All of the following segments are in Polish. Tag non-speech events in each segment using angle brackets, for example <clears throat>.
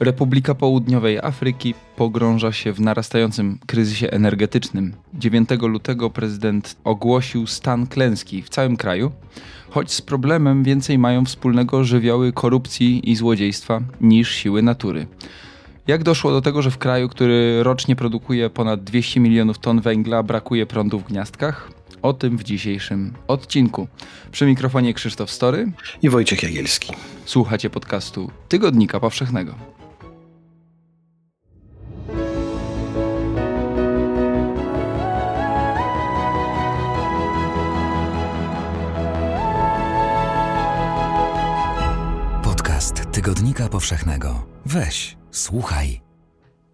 Republika Południowej Afryki pogrąża się w narastającym kryzysie energetycznym. 9 lutego prezydent ogłosił stan klęski w całym kraju, choć z problemem więcej mają wspólnego żywioły korupcji i złodziejstwa niż siły natury. Jak doszło do tego, że w kraju, który rocznie produkuje ponad 200 milionów ton węgla, brakuje prądu w gniazdkach? O tym w dzisiejszym odcinku. Przy mikrofonie Krzysztof Story i Wojciech Jagielski. Słuchacie podcastu Tygodnika Powszechnego. Tygodnika Powszechnego. Weź, słuchaj.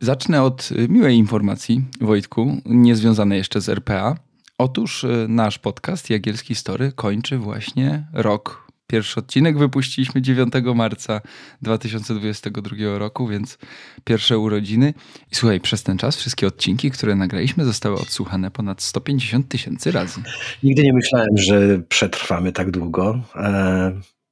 Zacznę od miłej informacji, Wojtku, niezwiązanej jeszcze z RPA. Otóż y, nasz podcast Jagielski Story kończy właśnie rok. Pierwszy odcinek wypuściliśmy 9 marca 2022 roku, więc pierwsze urodziny. I słuchaj, przez ten czas wszystkie odcinki, które nagraliśmy, zostały odsłuchane ponad 150 tysięcy razy. Nigdy nie myślałem, że przetrwamy tak długo.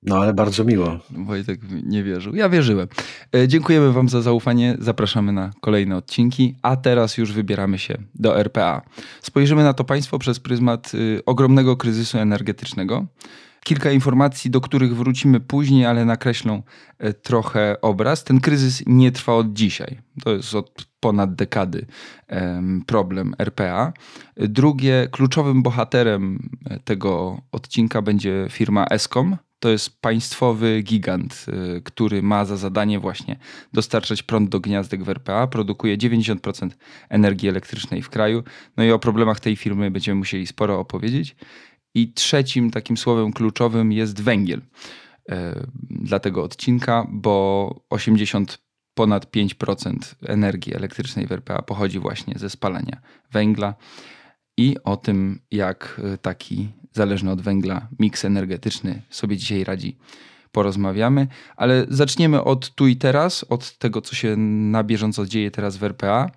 No ale bardzo miło. Wojtek nie wierzył. Ja wierzyłem. E, dziękujemy Wam za zaufanie. Zapraszamy na kolejne odcinki, a teraz już wybieramy się do RPA. Spojrzymy na to państwo przez pryzmat y, ogromnego kryzysu energetycznego. Kilka informacji, do których wrócimy później, ale nakreślą e, trochę obraz. Ten kryzys nie trwa od dzisiaj. To jest od ponad dekady problem RPA. Drugie, kluczowym bohaterem e, tego odcinka będzie firma Eskom, to jest państwowy gigant, y, który ma za zadanie właśnie dostarczać prąd do gniazdek w RPA, produkuje 90% energii elektrycznej w kraju. No i o problemach tej firmy będziemy musieli sporo opowiedzieć. I trzecim takim słowem kluczowym jest węgiel y, dla tego odcinka, bo 80 ponad 5% energii elektrycznej w RPA pochodzi właśnie ze spalania węgla i o tym, jak y, taki zależny od węgla miks energetyczny sobie dzisiaj radzi. Porozmawiamy, ale zaczniemy od tu i teraz, od tego, co się na bieżąco dzieje teraz w RPA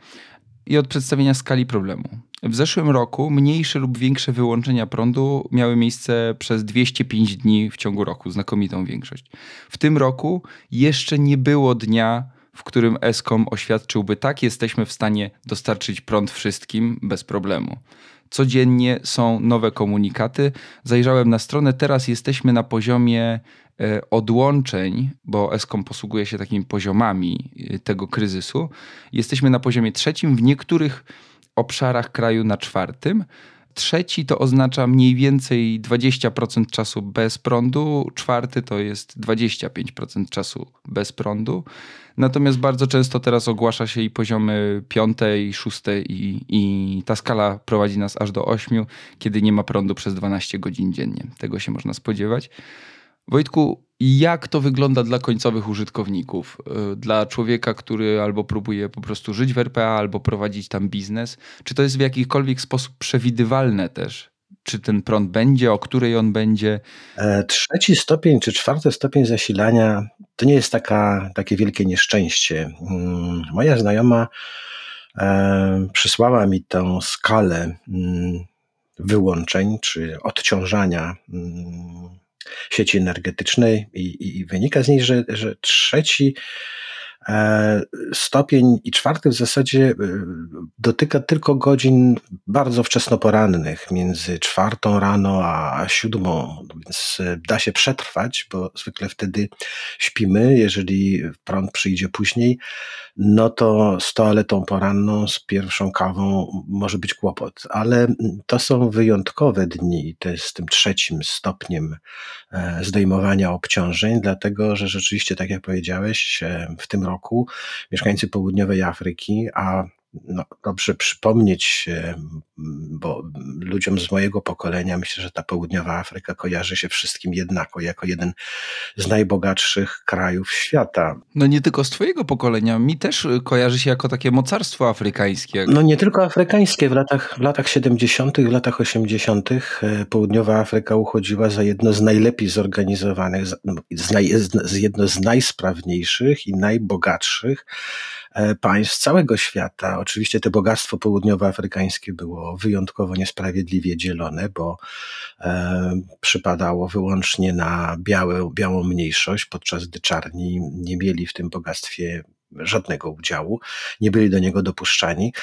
i od przedstawienia skali problemu. W zeszłym roku mniejsze lub większe wyłączenia prądu miały miejsce przez 205 dni w ciągu roku, znakomitą większość. W tym roku jeszcze nie było dnia, w którym Eskom oświadczyłby tak, jesteśmy w stanie dostarczyć prąd wszystkim bez problemu. Codziennie są nowe komunikaty. Zajrzałem na stronę, teraz jesteśmy na poziomie e, odłączeń, bo Eskom posługuje się takimi poziomami e, tego kryzysu. Jesteśmy na poziomie trzecim, w niektórych obszarach kraju na czwartym. Trzeci to oznacza mniej więcej 20% czasu bez prądu, czwarty to jest 25% czasu bez prądu. Natomiast bardzo często teraz ogłasza się i poziomy piąte i szóste i, i ta skala prowadzi nas aż do ośmiu, kiedy nie ma prądu przez 12 godzin dziennie. Tego się można spodziewać. Wojtku, jak to wygląda dla końcowych użytkowników? Y, dla człowieka, który albo próbuje po prostu żyć w RPA, albo prowadzić tam biznes? Czy to jest w jakikolwiek sposób przewidywalne też? Czy ten prąd będzie, o której on będzie? E, trzeci stopień czy czwarty stopień zasilania to nie jest taka, takie wielkie nieszczęście. Mm, moja znajoma e, przysłała mi tę skalę mm, wyłączeń czy odciążania mm, sieci energetycznej i, i wynika z niej, że, że trzeci stopień i czwarty w zasadzie e, dotyka tylko godzin bardzo wczesnoporannych, między czwartą rano a siódmą, więc e, da się przetrwać, bo zwykle wtedy śpimy. Jeżeli prąd przyjdzie później, no to z toaletą poranną, z pierwszą kawą może być kłopot, ale to są wyjątkowe dni, to jest tym trzecim stopniem e, zdejmowania obciążeń, dlatego że rzeczywiście, tak jak powiedziałeś, e, w tym roku mieszkańcy południowej Afryki, a no, dobrze przypomnieć, bo ludziom z mojego pokolenia myślę, że ta południowa Afryka kojarzy się wszystkim jednako, jako jeden z najbogatszych krajów świata. No nie tylko z twojego pokolenia, mi też kojarzy się jako takie mocarstwo afrykańskie. No nie tylko afrykańskie, w latach, w latach 70., w latach 80. E, południowa Afryka uchodziła za jedno z najlepiej zorganizowanych, z, naj, z jedno z najsprawniejszych i najbogatszych E, państw całego świata. Oczywiście to bogactwo południowoafrykańskie było wyjątkowo niesprawiedliwie dzielone, bo e, przypadało wyłącznie na białe, białą mniejszość, podczas gdy czarni nie mieli w tym bogactwie żadnego udziału, nie byli do niego dopuszczani,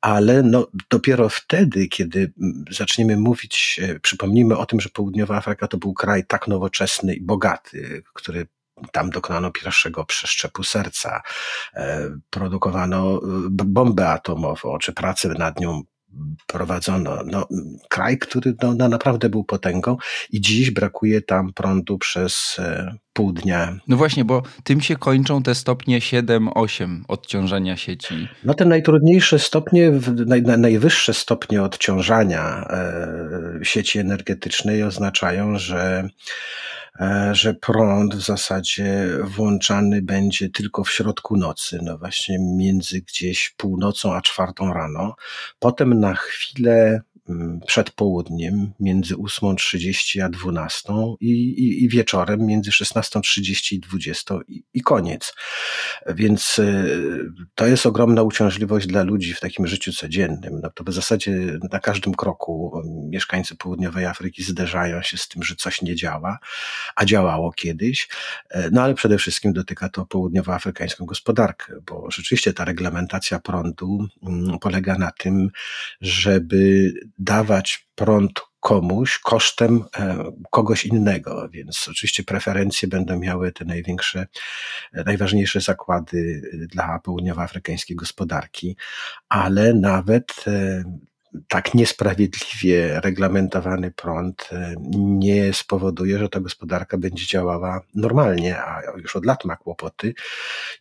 ale no, dopiero wtedy, kiedy zaczniemy mówić, e, przypomnijmy o tym, że Południowa Afryka to był kraj tak nowoczesny i bogaty, który tam dokonano pierwszego przeszczepu serca, e, produkowano bombę atomową, czy pracę nad nią prowadzono. No, kraj, który no, no, naprawdę był potęgą i dziś brakuje tam prądu przez e, pół dnia. No właśnie, bo tym się kończą te stopnie 7-8 odciążania sieci. No te najtrudniejsze stopnie, naj, najwyższe stopnie odciążania e, sieci energetycznej oznaczają, że E, że prąd w zasadzie włączany będzie tylko w środku nocy, no właśnie między gdzieś północą a czwartą rano. Potem na chwilę przed południem między 8.30 a 12 i, i, i wieczorem między 16.30 i 20 i, i koniec. Więc y, to jest ogromna uciążliwość dla ludzi w takim życiu codziennym. No to w zasadzie na każdym kroku mm, mieszkańcy południowej Afryki zderzają się z tym, że coś nie działa, a działało kiedyś. No ale przede wszystkim dotyka to południowoafrykańską gospodarkę, bo rzeczywiście ta reglamentacja prądu mm, polega na tym, żeby dawać prąd komuś kosztem e, kogoś innego, więc oczywiście preferencje będą miały te największe, e, najważniejsze zakłady dla południowoafrykańskiej gospodarki, ale nawet e, tak niesprawiedliwie reglamentowany prąd e, nie spowoduje, że ta gospodarka będzie działała normalnie, a już od lat ma kłopoty,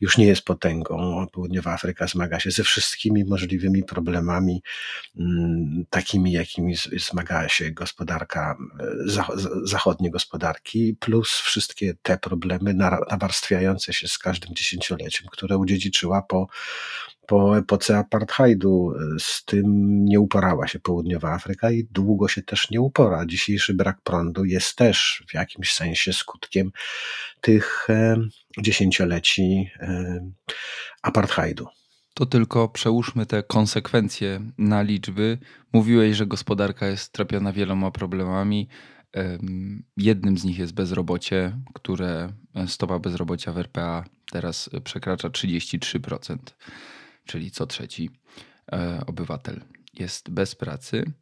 już nie jest potęgą. Południowa Afryka zmaga się ze wszystkimi możliwymi problemami, mm, takimi jakimi zmaga się gospodarka, e, zachodnie gospodarki, plus wszystkie te problemy nawarstwiające się z każdym dziesięcioleciem, które udziedziczyła po po epoce apartheidu. Z tym nie uporała się południowa Afryka i długo się też nie upora. Dzisiejszy brak prądu jest też w jakimś sensie skutkiem tych e, dziesięcioleci e, apartheidu. To tylko przełóżmy te konsekwencje na liczby. Mówiłeś, że gospodarka jest trapiona wieloma problemami. Jednym z nich jest bezrobocie, które e, stopa bezrobocia w RPA teraz przekracza 33% czyli co trzeci e, obywatel jest bez pracy.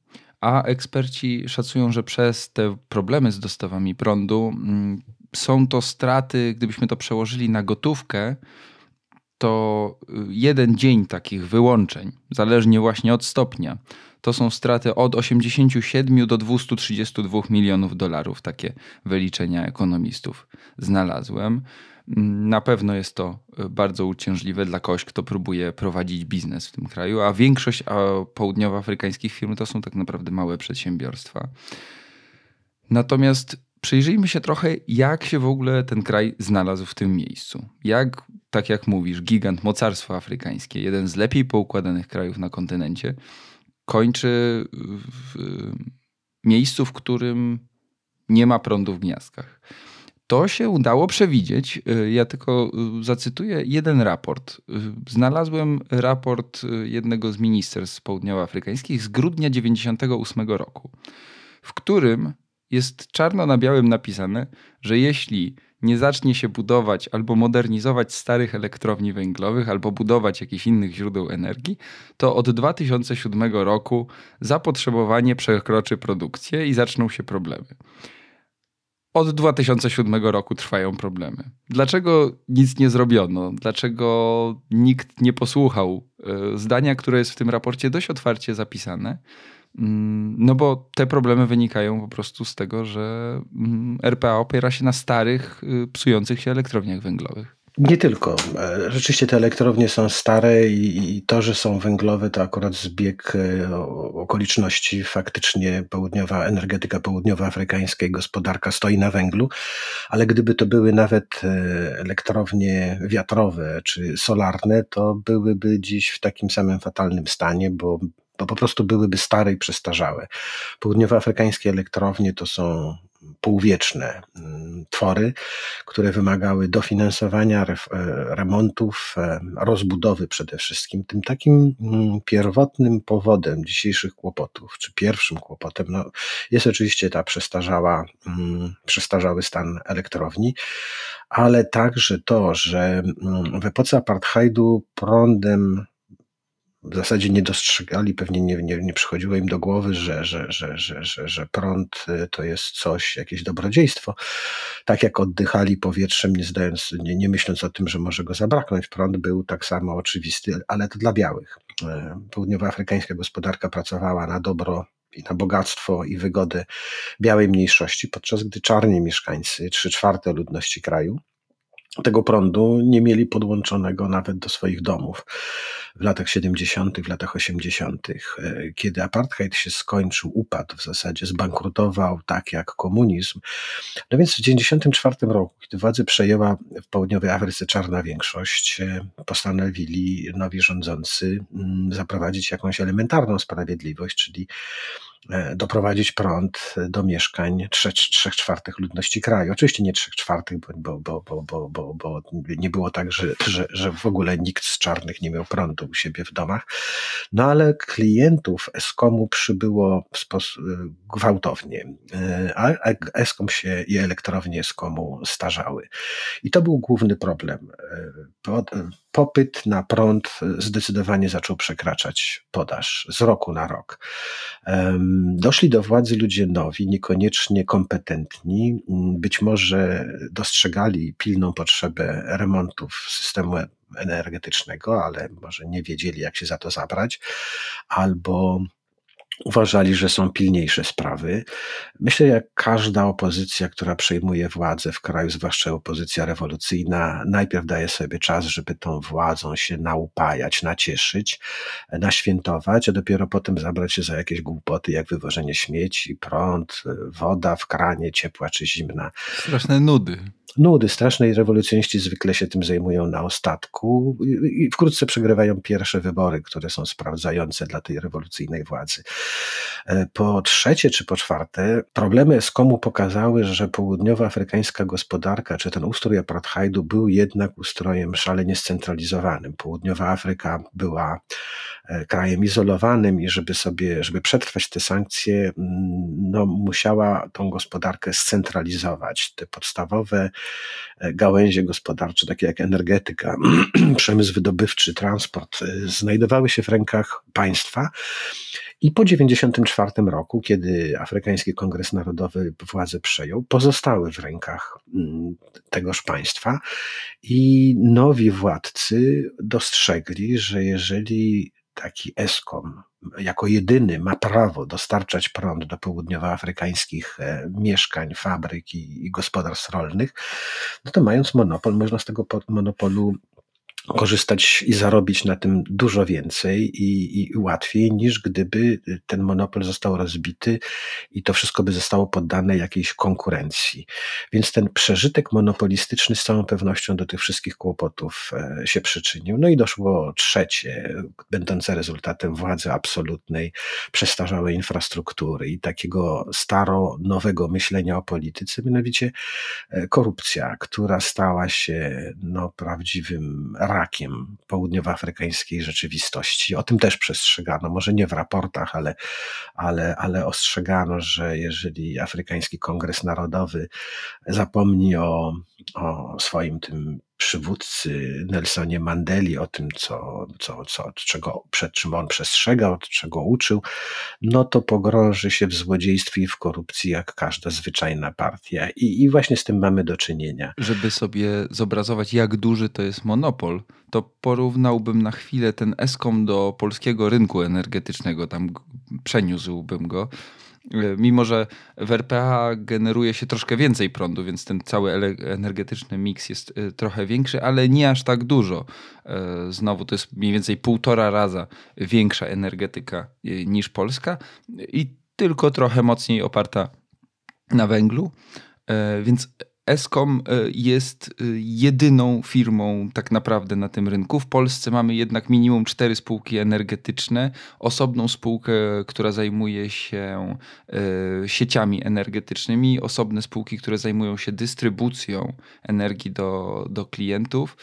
A eksperci szacują, że przez te problemy z dostawami prądu mm, są to straty, gdybyśmy to przełożyli na gotówkę, to y, jeden dzień takich wyłączeń, zależnie właśnie od stopnia, to są straty od 87 do 232 milionów dolarów. Takie wyliczenia ekonomistów znalazłem. Na pewno jest to e, bardzo uciążliwe dla kogoś, kto próbuje prowadzić biznes w tym kraju, a większość południowoafrykańskich firm to są tak naprawdę małe przedsiębiorstwa. Natomiast przyjrzyjmy się trochę, jak się w ogóle ten kraj znalazł w tym miejscu. Jak, tak jak mówisz, gigant mocarstwo afrykańskie, jeden z lepiej poukładanych krajów na kontynencie, kończy w miejscu, w którym nie ma prądu w gniazdkach. To się udało przewidzieć. Y, ja tylko y, zacytuję jeden raport. Y, znalazłem raport jednego z ministerstw południowoafrykańskich z grudnia 98 roku, w którym jest czarno na białym napisane, że jeśli nie zacznie się budować albo modernizować starych elektrowni węglowych, albo budować jakichś innych źródeł energii, to od 2007 roku zapotrzebowanie przekroczy produkcję i zaczną się problemy. Od 2007 roku trwają problemy. Dlaczego nic nie zrobiono? Dlaczego nikt nie posłuchał e, zdania, które jest w tym raporcie dość otwarcie zapisane? Mm, no bo te problemy wynikają po prostu z tego, że mm, RPA opiera się na starych, y, psujących się elektrowniach węglowych. Nie tylko. E, rzeczywiście te elektrownie są stare i, to, że są węglowe, to akurat zbieg e, okoliczności. Faktycznie południowa energetyka południowoafrykańska i gospodarka stoi na węglu, ale gdyby to były nawet e, elektrownie wiatrowe czy solarne, to byłyby dziś w takim samym fatalnym stanie, bo bo po prostu byłyby stare i przestarzałe. Południowoafrykańskie elektrownie to są półwieczne mm, twory, które wymagały dofinansowania, e, remontów, e, rozbudowy przede wszystkim. Tym takim mm, pierwotnym powodem dzisiejszych kłopotów, czy pierwszym kłopotem, no, jest oczywiście ta przestarzała, mm, przestarzały stan elektrowni, ale także to, że w epoce apartheidu prądem w zasadzie nie dostrzegali, pewnie nie, nie, nie przychodziło im do głowy, że, że, że, że, że, że prąd y, to jest coś, jakieś dobrodziejstwo. Tak jak oddychali powietrzem, nie, zdając, nie, nie myśląc o tym, że może go zabraknąć, prąd był tak samo oczywisty, ale to dla białych. Y, południowoafrykańska gospodarka pracowała na dobro i na bogactwo i wygodę białej mniejszości, podczas gdy czarni mieszkańcy, trzy czwarte ludności kraju, tego prądu nie mieli podłączonego nawet do swoich domów w latach 70., w latach 80., e, kiedy apartheid się skończył, upadł w zasadzie, zbankrutował tak jak komunizm. No więc w 1994 roku, kiedy władzę przejęła w południowej Afryce czarna większość, e, postanowili nowi rządzący mm, zaprowadzić jakąś elementarną sprawiedliwość, czyli doprowadzić prąd do mieszkań trzech, trzech czwartych ludności kraju. Oczywiście nie trzech czwartych, bo, bo, bo, bo, bo, bo nie było tak, że, że, że w ogóle nikt z czarnych nie miał prądu u siebie w domach. No ale klientów Eskomu przybyło e, gwałtownie, e, a Eskom się i elektrownie Eskomu starzały. I to był główny problem. Popyt na prąd zdecydowanie zaczął przekraczać podaż z roku na rok. Doszli do władzy ludzie nowi, niekoniecznie kompetentni, być może dostrzegali pilną potrzebę remontów systemu energetycznego, ale może nie wiedzieli, jak się za to zabrać, albo uważali, że są pilniejsze sprawy. Myślę, jak każda opozycja, która przejmuje władzę w kraju, zwłaszcza opozycja rewolucyjna, najpierw daje sobie czas, żeby tą władzą się naupajać, nacieszyć, naświętować, a dopiero potem zabrać się za jakieś głupoty, jak wywożenie śmieci, prąd, woda w kranie, ciepła czy zimna. Straszne nudy nudy strasznej rewolucjoniści zwykle się tym zajmują na ostatku i wkrótce przegrywają pierwsze wybory, które są sprawdzające dla tej rewolucyjnej władzy. E, po trzecie czy po czwarte, problemy Eskomu pokazały, że południowoafrykańska gospodarka, czy ten ustrój apartheidu był jednak ustrojem szalenie scentralizowanym. Południowa Afryka była e, krajem izolowanym i żeby sobie, żeby przetrwać te sankcje, mm, no, musiała tą gospodarkę scentralizować. Te podstawowe E, gałęzie gospodarcze, takie jak energetyka, <clears throat> przemysł wydobywczy, transport, znajdowały się w rękach państwa. I po 1994 roku, kiedy Afrykański Kongres Narodowy władzę przejął, pozostały w rękach mm, tegoż państwa i nowi władcy dostrzegli, że jeżeli taki ESCOM jako jedyny ma prawo dostarczać prąd do południowoafrykańskich e, mieszkań, fabryk i, i gospodarstw rolnych, no to mając monopol, można z tego monopolu korzystać i zarobić na tym dużo więcej i, i, łatwiej, niż gdyby ten monopol został rozbity i to wszystko by zostało poddane jakiejś konkurencji. Więc ten przeżytek monopolistyczny z całą pewnością do tych wszystkich kłopotów e, się przyczynił. No i doszło trzecie, będące rezultatem władzy absolutnej, przestarzałej infrastruktury i takiego staro-nowego myślenia o polityce, mianowicie e, korupcja, która stała się no, prawdziwym rakiem południowoafrykańskiej rzeczywistości. O tym też przestrzegano, może nie w raportach, ale, ale, ale ostrzegano, że jeżeli Afrykański Kongres Narodowy zapomni o, o swoim tym przywódcy Nelsonie Mandeli, o tym, co, co, co, czego, przed czym on przestrzegał, czego uczył, no to pogrąży się w złodziejstwie i w korupcji, jak każda zwyczajna partia. I, I właśnie z tym mamy do czynienia. Żeby sobie zobrazować, jak duży to jest monopol, to porównałbym na chwilę ten ESCOM do polskiego rynku energetycznego, tam przeniósłbym go mimo że w RPA generuje się troszkę więcej prądu, więc ten cały energetyczny miks jest e, trochę większy, ale nie aż tak dużo. E, znowu to jest mniej więcej półtora raza większa energetyka niż Polska i tylko trochę mocniej oparta na węglu. Więc Eskom jest jedyną firmą tak naprawdę na tym rynku. W Polsce mamy jednak minimum cztery spółki energetyczne, osobną spółkę, która zajmuje się sieciami energetycznymi, osobne spółki, które zajmują się dystrybucją energii do, do klientów.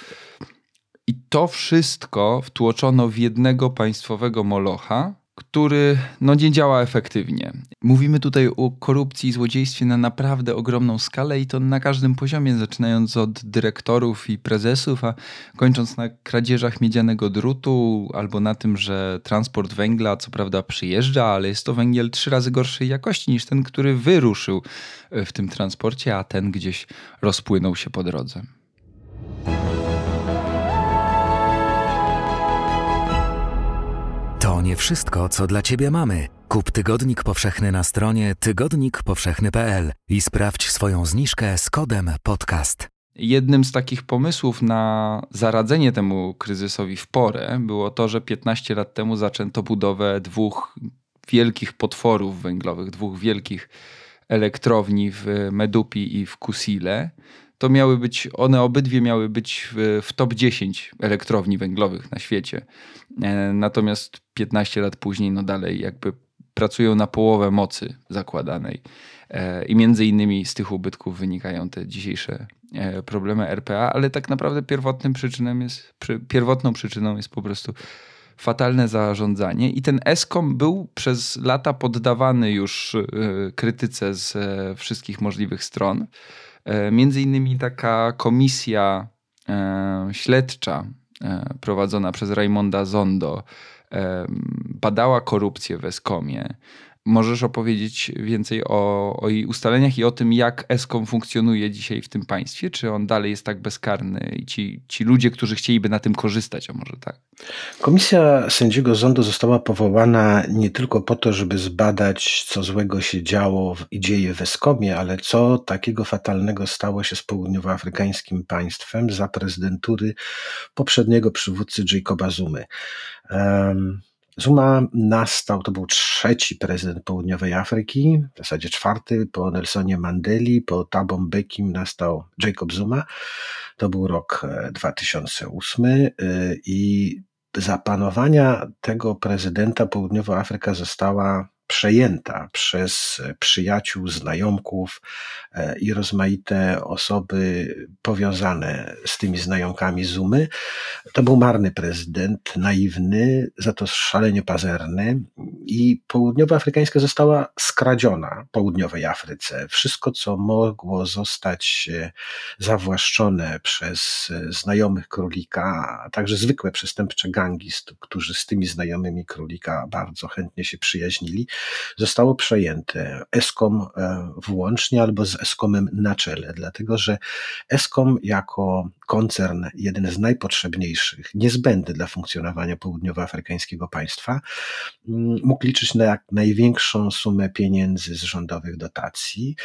I to wszystko wtłoczono w jednego państwowego molocha, który no, nie działa efektywnie. Mówimy tutaj o korupcji i złodziejstwie na naprawdę ogromną skalę i to na każdym poziomie, zaczynając od dyrektorów i prezesów, a kończąc na kradzieżach miedzianego drutu albo na tym, że transport węgla co prawda przyjeżdża, ale jest to węgiel trzy razy gorszej jakości niż ten, który wyruszył w tym transporcie, a ten gdzieś rozpłynął się po drodze. To nie wszystko, co dla Ciebie mamy. Kup Tygodnik Powszechny na stronie tygodnikpowszechny.pl i sprawdź swoją zniżkę z kodem podcast. Jednym z takich pomysłów na zaradzenie temu kryzysowi w porę było to, że 15 lat temu zaczęto budowę dwóch wielkich potworów węglowych, dwóch wielkich elektrowni w Medupi i w Kusile to miały być, one obydwie miały być w, w top 10 elektrowni węglowych na świecie. E, natomiast 15 lat później, no dalej jakby pracują na połowę mocy zakładanej. E, I między innymi z tych ubytków wynikają te dzisiejsze e, problemy RPA, ale tak naprawdę pierwotnym przyczyną jest, pierwotną przyczyną jest po prostu fatalne zarządzanie i ten ESCOM był przez lata poddawany już krytyce z wszystkich możliwych stron. E, między innymi taka komisja e, śledcza e, prowadzona przez Raimonda Zondo badała korupcję w Eskomie Możesz opowiedzieć więcej o, o, jej ustaleniach i o tym, jak ESCOM funkcjonuje dzisiaj w tym państwie? Czy on dalej jest tak bezkarny i ci, ci ludzie, którzy chcieliby na tym korzystać, a może tak? Komisja sędziego rządu została powołana nie tylko po to, żeby zbadać, co złego się działo i dzieje w ESCOMie, ale co takiego fatalnego stało się z południowoafrykańskim państwem za prezydentury poprzedniego przywódcy Jacoba Zumy. Um, Zuma nastał, to był trzeci prezydent Południowej Afryki, w zasadzie czwarty, po Nelsonie Mandeli, po Thabo Mbekim nastał Jacob Zuma. To był rok 2008 e, e, i za panowania tego prezydenta Południowa Afryka została przejęta przez przyjaciół, znajomków e, i rozmaite osoby powiązane z tymi znajomkami Zumy. To był marny prezydent, naiwny, za to szalenie pazerny i południowoafrykańska została skradziona południowej Afryce. Wszystko, co mogło zostać e, zawłaszczone przez e, znajomych królika, a także zwykłe przestępcze gangi, którzy z tymi znajomymi królika bardzo chętnie się przyjaźnili, zostało przejęte Eskom e, włącznie albo z Eskomem na czele, dlatego że Eskom jako koncern, jeden z najpotrzebniejszych, niezbędny dla funkcjonowania południowoafrykańskiego państwa, mm, mógł liczyć na jak największą sumę pieniędzy z rządowych dotacji.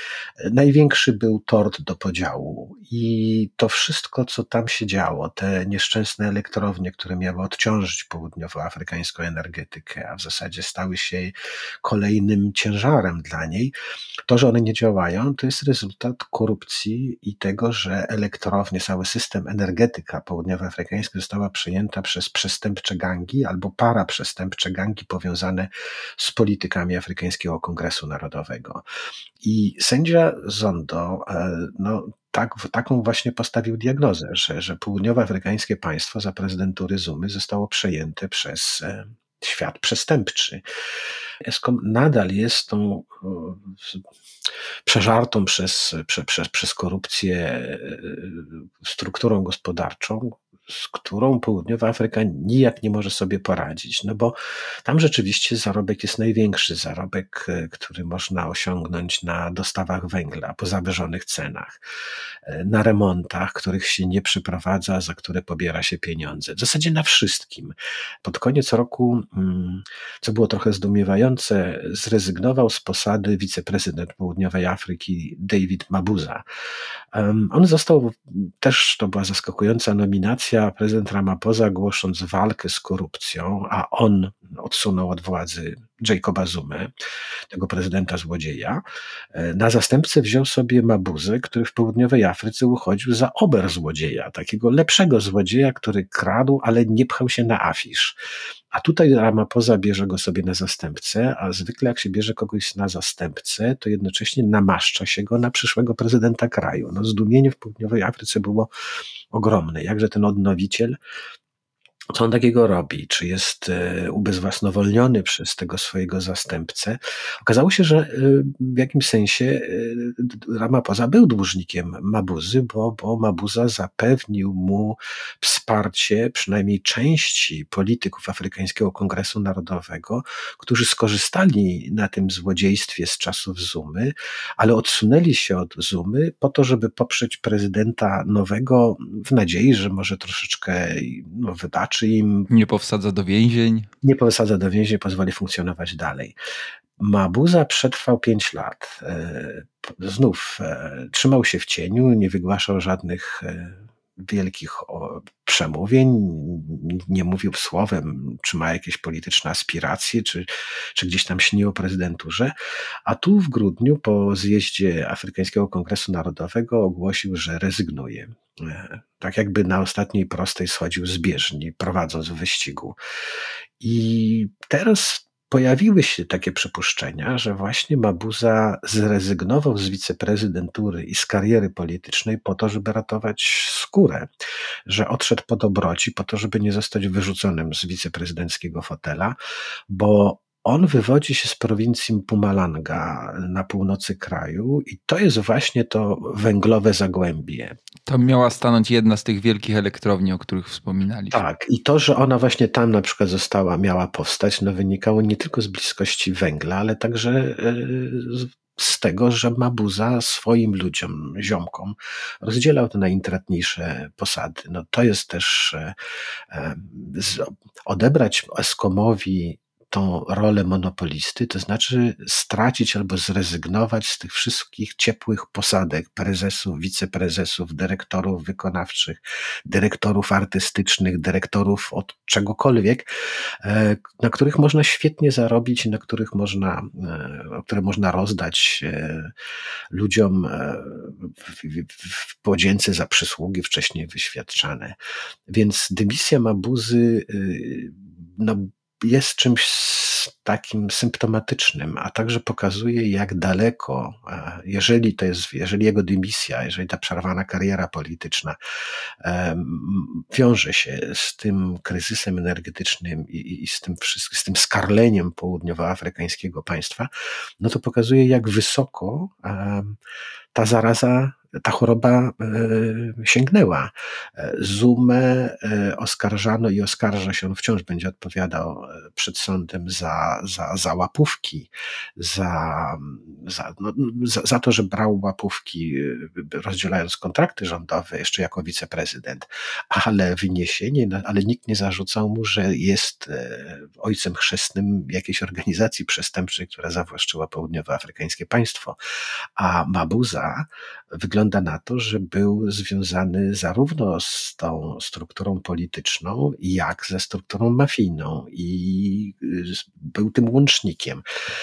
Największy był tort do podziału i to wszystko, co tam się działo, te nieszczęsne elektrownie, które miały odciążyć południowoafrykańską energetykę, a w zasadzie stały się kolejnym ciężarem dla niej, to, że one nie działają, to jest rezultat korupcji i tego, że elektrownie, cały system energetyka południowoafrykańska została przejęta przez przestępcze gangi albo paraprzestępcze gangi powiązane z politykami Afrykańskiego Kongresu Narodowego. I sędzia Zondo, e, no, tak, taką właśnie postawił diagnozę, że, że południowoafrykańskie państwo za prezydentury Zumy zostało przejęte przez e, świat przestępczy. ESCOM nadal jest tą przeżartą przez, przez, przez korupcję e, strukturą gospodarczą, z którą południowa Afryka nijak nie może sobie poradzić, no bo tam rzeczywiście zarobek jest największy zarobek, e, który można osiągnąć na dostawach węgla po zawyżonych cenach, e, na remontach, których się nie przeprowadza, za które pobiera się pieniądze. W zasadzie na wszystkim. Pod koniec roku, mm, co było trochę zdumiewające, zrezygnował z posady wiceprezydent Południowej Afryki David Mabuza. On został też, to była zaskakująca nominacja, złodzieja prezydent Ramaphosa, głosząc walkę z korupcją, a on odsunął od władzy Jacoba Zumę, tego prezydenta złodzieja, e, na zastępcę wziął sobie Mabuzę, który w południowej Afryce uchodził za ober złodzieja, takiego lepszego złodzieja, który kradł, ale nie pchał się na afisz. A tutaj Ramaphosa bierze go sobie na zastępcę, a zwykle jak się bierze kogoś na zastępcę, to jednocześnie namaszcza się go na przyszłego prezydenta kraju. No, zdumienie w południowej Afryce było ogromne. Jakże ten odnowiciel co on takiego robi? Czy jest e, ubezwłasnowolniony przez tego swojego zastępcę? Okazało się, że e, w jakimś sensie e, Ramaphosa był dłużnikiem Mabuzy, bo, bo Mabuza zapewnił mu wsparcie przynajmniej części polityków Afrykańskiego Kongresu Narodowego, którzy skorzystali na tym złodziejstwie z czasów Zumy, ale odsunęli się od Zumy po to, żeby poprzeć prezydenta nowego w nadziei, że może troszeczkę no, wybaczy czy im. Nie powsadza do więzień. Nie powsadza do więzień, pozwoli funkcjonować dalej. Mabuza przetrwał pięć lat. E, znów e, trzymał się w cieniu, nie wygłaszał żadnych e, wielkich przemówień, nie mówił słowem, czy ma jakieś polityczne aspiracje, czy, czy gdzieś tam śni o prezydenturze. A tu w grudniu po zjeździe Afrykańskiego Kongresu Narodowego ogłosił, że rezygnuje. E, tak jakby na ostatniej prostej schodził z bieżni, prowadząc w wyścigu. I teraz pojawiły się takie przypuszczenia, że właśnie Mabuza zrezygnował z wiceprezydentury i z kariery politycznej po to, żeby ratować skórę, że odszedł po dobroci, po to, żeby nie zostać wyrzuconym z wiceprezydenckiego fotela, bo on wywodzi się z prowincji Pumalanga na północy kraju i to jest właśnie to węglowe zagłębie. Tam miała stanąć jedna z tych wielkich elektrowni, o których wspominaliśmy. Tak, i to, że ona właśnie tam na przykład została, miała powstać, no wynikało nie tylko z bliskości węgla, ale także e, z tego, że Mabuza swoim ludziom, ziomkom rozdzielał te najintratniejsze posady. No to jest też e, e, odebrać Eskomowi tą rolę monopolisty, to znaczy stracić albo zrezygnować z tych wszystkich ciepłych posadek prezesów, wiceprezesów, dyrektorów wykonawczych, dyrektorów artystycznych, dyrektorów od czegokolwiek, e, na których można świetnie zarobić na których można, e, które można rozdać e, ludziom w podzięce za przysługi wcześniej wyświadczane. Więc dymisja Mabuzy no, jest czymś takim symptomatycznym, a także pokazuje, jak daleko, jeżeli to jest, jeżeli jego dymisja, jeżeli ta przerwana kariera polityczna wiąże się z tym kryzysem energetycznym i, i z tym wszystkim, z tym skarleniem południowoafrykańskiego państwa, no to pokazuje, jak wysoko ta zaraza ta choroba e, sięgnęła. E, Zumę e, oskarżano i oskarża się, on wciąż będzie odpowiadał przed sądem za, za, za łapówki, za, za, no, za, za to, że brał łapówki rozdzielając kontrakty rządowe jeszcze jako wiceprezydent, ale wyniesienie, no, ale nikt nie zarzucał mu, że jest ojcem chrzestnym jakiejś organizacji przestępczej, która zawłaszczyła południowoafrykańskie państwo. A Mabuza wygląda na to, że był związany zarówno z tą strukturą polityczną, jak ze strukturą mafijną i y, był tym łącznikiem.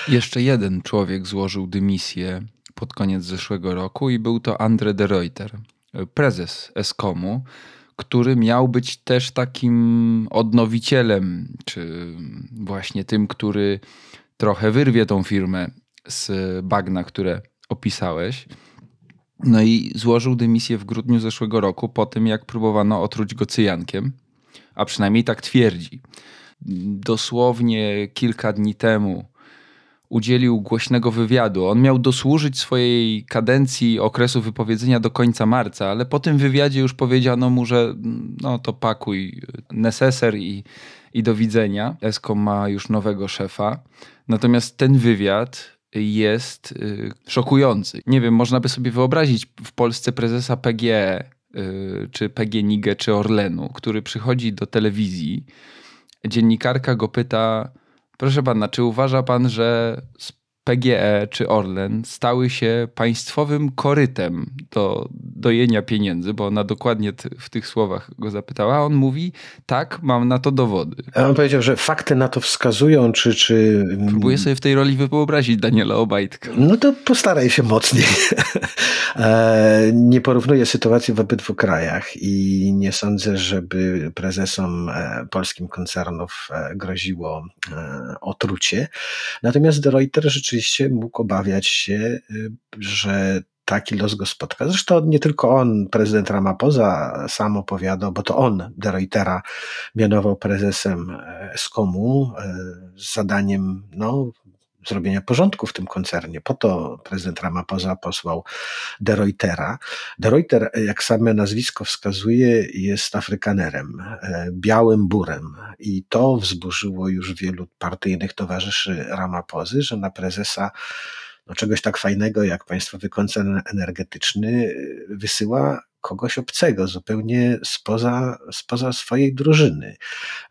Jeszcze jeden człowiek złożył dymisję pod koniec zeszłego roku i był to Andre de Reuter, prezes Eskomu, który miał być też takim odnowicielem, czy właśnie tym, który trochę wyrwie tą firmę z bagna, które opisałeś. No i złożył dymisję w grudniu zeszłego roku po tym, jak próbowano otruć go cyjankiem, a przynajmniej tak twierdzi. Dosłownie kilka dni temu udzielił głośnego wywiadu. On miał dosłużyć swojej kadencji okresu wypowiedzenia do końca marca, ale po tym wywiadzie już powiedziano mu, że no to pakuj neseser i, i do widzenia. ESCO ma już nowego szefa. Natomiast ten wywiad jest y, szokujący. Nie wiem, można by sobie wyobrazić w Polsce prezesa PGE, y, czy PGNiG, czy Orlenu, który przychodzi do telewizji, dziennikarka go pyta, proszę pana, czy uważa pan, że PGE czy Orlen stały się państwowym korytem do dojenia pieniędzy, bo ona dokładnie w tych słowach go zapytała, a on mówi, tak, mam na to dowody. A on powiedział, że fakty na to wskazują, czy... czy... Próbuję sobie w tej roli wyobrazić Daniela Obajtka. No to postaraj się mocniej. <laughs> E, nie porównuję sytuacji w obydwu krajach i nie sądzę, żeby prezesom e, polskim koncernów e, groziło otrucie. Natomiast Reuter rzeczywiście mógł obawiać się, że taki los go spotka. Zresztą nie tylko on, prezydent Ramaphosa sam opowiadał, bo to on De Reutera mianował prezesem SKOM-u z zadaniem no, zrobienia porządku w tym koncernie. Po to prezydent Ramaphosa posłał De Reutera. De Reuter, jak same nazwisko wskazuje, jest Afrykanerem, e, białym burem i to wzburzyło już wielu partyjnych towarzyszy Ramaphozy, że na prezesa no, czegoś tak fajnego jak Państwowy Koncern Energetyczny wysyła kogoś obcego, zupełnie spoza, spoza swojej drużyny.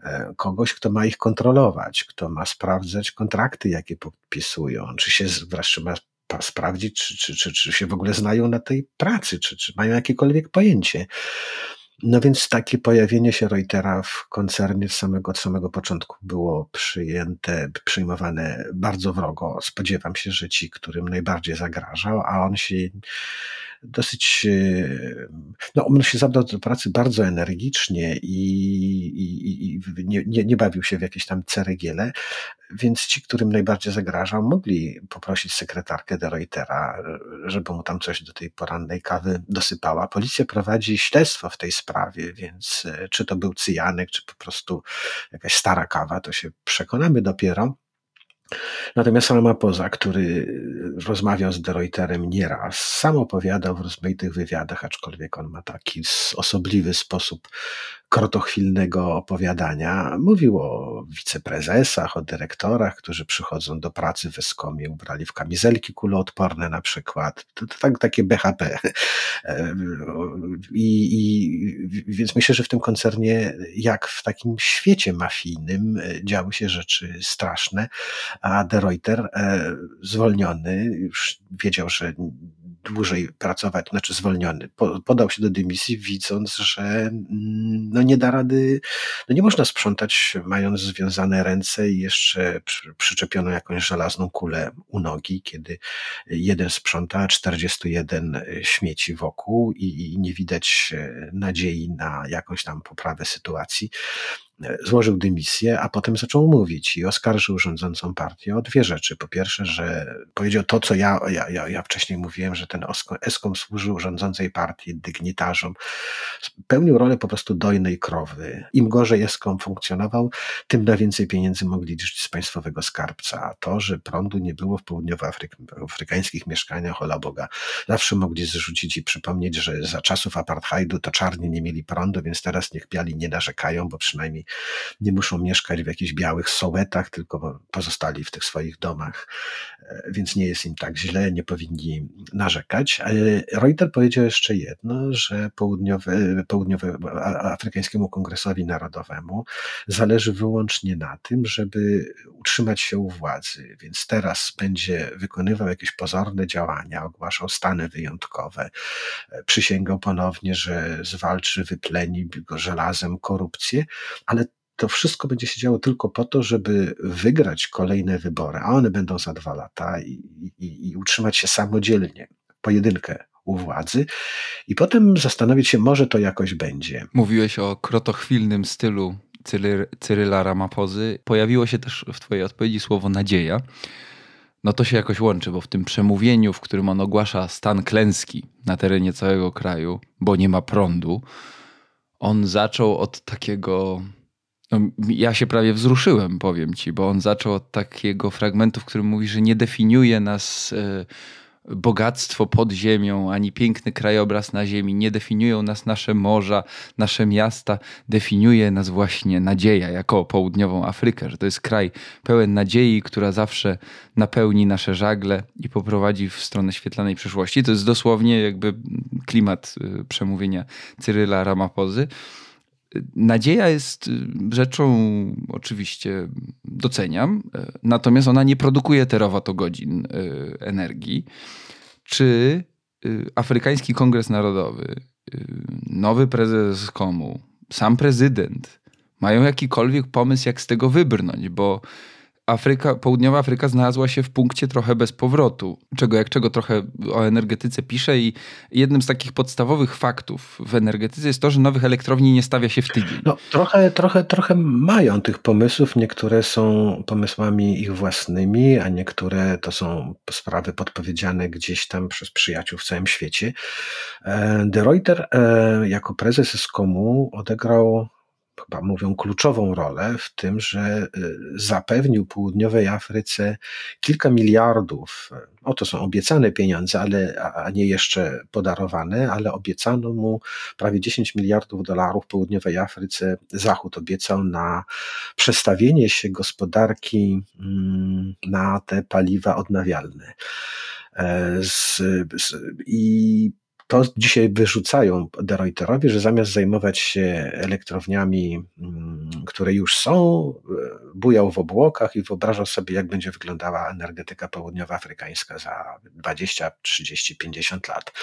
E, kogoś, kto ma ich kontrolować, kto ma sprawdzać kontrakty, jakie podpisują, czy się wreszcie ma sprawdzić, czy, czy, czy, czy się w ogóle znają na tej pracy, czy, czy mają jakiekolwiek pojęcie. No więc takie pojawienie się Reutera w koncernie samego, od samego początku było przyjęte, przyjmowane bardzo wrogo. Spodziewam się, że ci, którym najbardziej zagrażał, a on się dosyć, e, no on się zabrał do pracy bardzo energicznie i, i, i nie, nie, nie, bawił się w jakieś tam ceregiele, więc ci, którym najbardziej zagrażał, mogli poprosić sekretarkę de Reutera, żeby mu tam coś do tej porannej kawy dosypała. Policja prowadzi śledztwo w tej sprawie, więc e, czy to był cyjanek, czy po prostu jakaś stara kawa, to się przekonamy dopiero. Natomiast Poza, który rozmawiał z Dereuterem nieraz, sam opowiadał w rozmaitych wywiadach, aczkolwiek on ma taki osobliwy sposób krotochwilnego opowiadania. Mówił o wiceprezesach, o dyrektorach, którzy przychodzą do pracy w Eskomie ubrali w kamizelki kuloodporne na przykład. To, to tak, takie BHP. <laughs> I, I, więc myślę, że w tym koncernie, jak w takim świecie mafijnym, działy się rzeczy straszne, a De Reuter e, zwolniony już wiedział, że dłużej pracować, znaczy zwolniony, podał się do dymisji, widząc, że mm, no nie da rady, no nie można sprzątać, mając związane ręce i jeszcze przyczepioną jakąś żelazną kulę u nogi, kiedy jeden sprząta, a 41 śmieci wokół i, i nie widać e, nadziei na jakąś tam poprawę sytuacji złożył dymisję, a potem zaczął mówić i oskarżył rządzącą partię o dwie rzeczy. Po pierwsze, że powiedział to, co ja, ja, ja, ja wcześniej mówiłem, że ten ESKOM służył rządzącej partii, dygnitarzom, pełnił rolę po prostu dojnej krowy. Im gorzej ESKOM funkcjonował, tym na więcej pieniędzy mogli liczyć z państwowego skarbca. A to, że prądu nie było w południowoafrykańskich mieszkaniach, ola Boga, zawsze mogli zrzucić i przypomnieć, że za czasów apartheidu to czarni nie mieli prądu, więc teraz niech biali nie narzekają, bo przynajmniej nie muszą mieszkać w jakichś białych sołetach, tylko pozostali w tych swoich domach, e, więc nie jest im tak źle, nie powinni narzekać. Reuter powiedział jeszcze jedno, że południowe, południowe Afrykańskiemu Kongresowi Narodowemu zależy wyłącznie na tym, żeby utrzymać się u władzy, więc teraz będzie wykonywał jakieś pozorne działania, ogłaszał stany wyjątkowe, e, przysięgał ponownie, że zwalczy, wypleni go żelazem korupcję, ale to wszystko będzie się działo tylko po to, żeby wygrać kolejne wybory, a one będą za dwa lata i, i, i utrzymać się samodzielnie, pojedynkę u władzy i potem zastanowić się, może to jakoś będzie. Mówiłeś o krotochwilnym stylu Cyryla Ramapozy. Pojawiło się też w twojej odpowiedzi słowo nadzieja. No to się jakoś łączy, bo w tym przemówieniu, w którym on ogłasza stan klęski na terenie całego kraju, bo nie ma prądu, on zaczął od takiego no, ja się prawie wzruszyłem, powiem ci, bo on zaczął od takiego fragmentu, w którym mówi, że nie definiuje nas e, bogactwo pod ziemią, ani piękny krajobraz na ziemi. Nie definiują nas nasze morza, nasze miasta. Definiuje nas właśnie nadzieja jako południową Afrykę, że to jest kraj pełen nadziei, która zawsze napełni nasze żagle i poprowadzi w stronę świetlanej przyszłości. To jest dosłownie jakby klimat e, przemówienia Cyryla Ramapozy. Nadzieja jest rzeczą, oczywiście doceniam, natomiast ona nie produkuje terawatogodzin energii. Czy Afrykański Kongres Narodowy, nowy prezes komu, sam prezydent mają jakikolwiek pomysł, jak z tego wybrnąć, bo Afryka, południowa Afryka znalazła się w punkcie trochę bez powrotu, czego jak czego trochę o energetyce pisze i jednym z takich podstawowych faktów w energetyce jest to, że nowych elektrowni nie stawia się w tydzień. No, trochę, trochę, trochę mają tych pomysłów, niektóre są pomysłami ich własnymi, a niektóre to są sprawy podpowiedziane gdzieś tam przez przyjaciół w całym świecie. E, De Reuter e, jako prezes SKOM-u odegrał chyba mówią, kluczową rolę w tym, że y, zapewnił południowej Afryce kilka miliardów, oto są obiecane pieniądze, ale, a nie jeszcze podarowane, ale obiecano mu prawie 10 miliardów dolarów południowej Afryce. Zachód obiecał na przestawienie się gospodarki mm, na te paliwa odnawialne. E, z, z, I to dzisiaj wyrzucają De Reuterowi, że zamiast zajmować się elektrowniami, mm, które już są, e, bujał w obłokach i wyobrażał sobie, jak będzie wyglądała energetyka południowoafrykańska za 20, 30, 50 lat.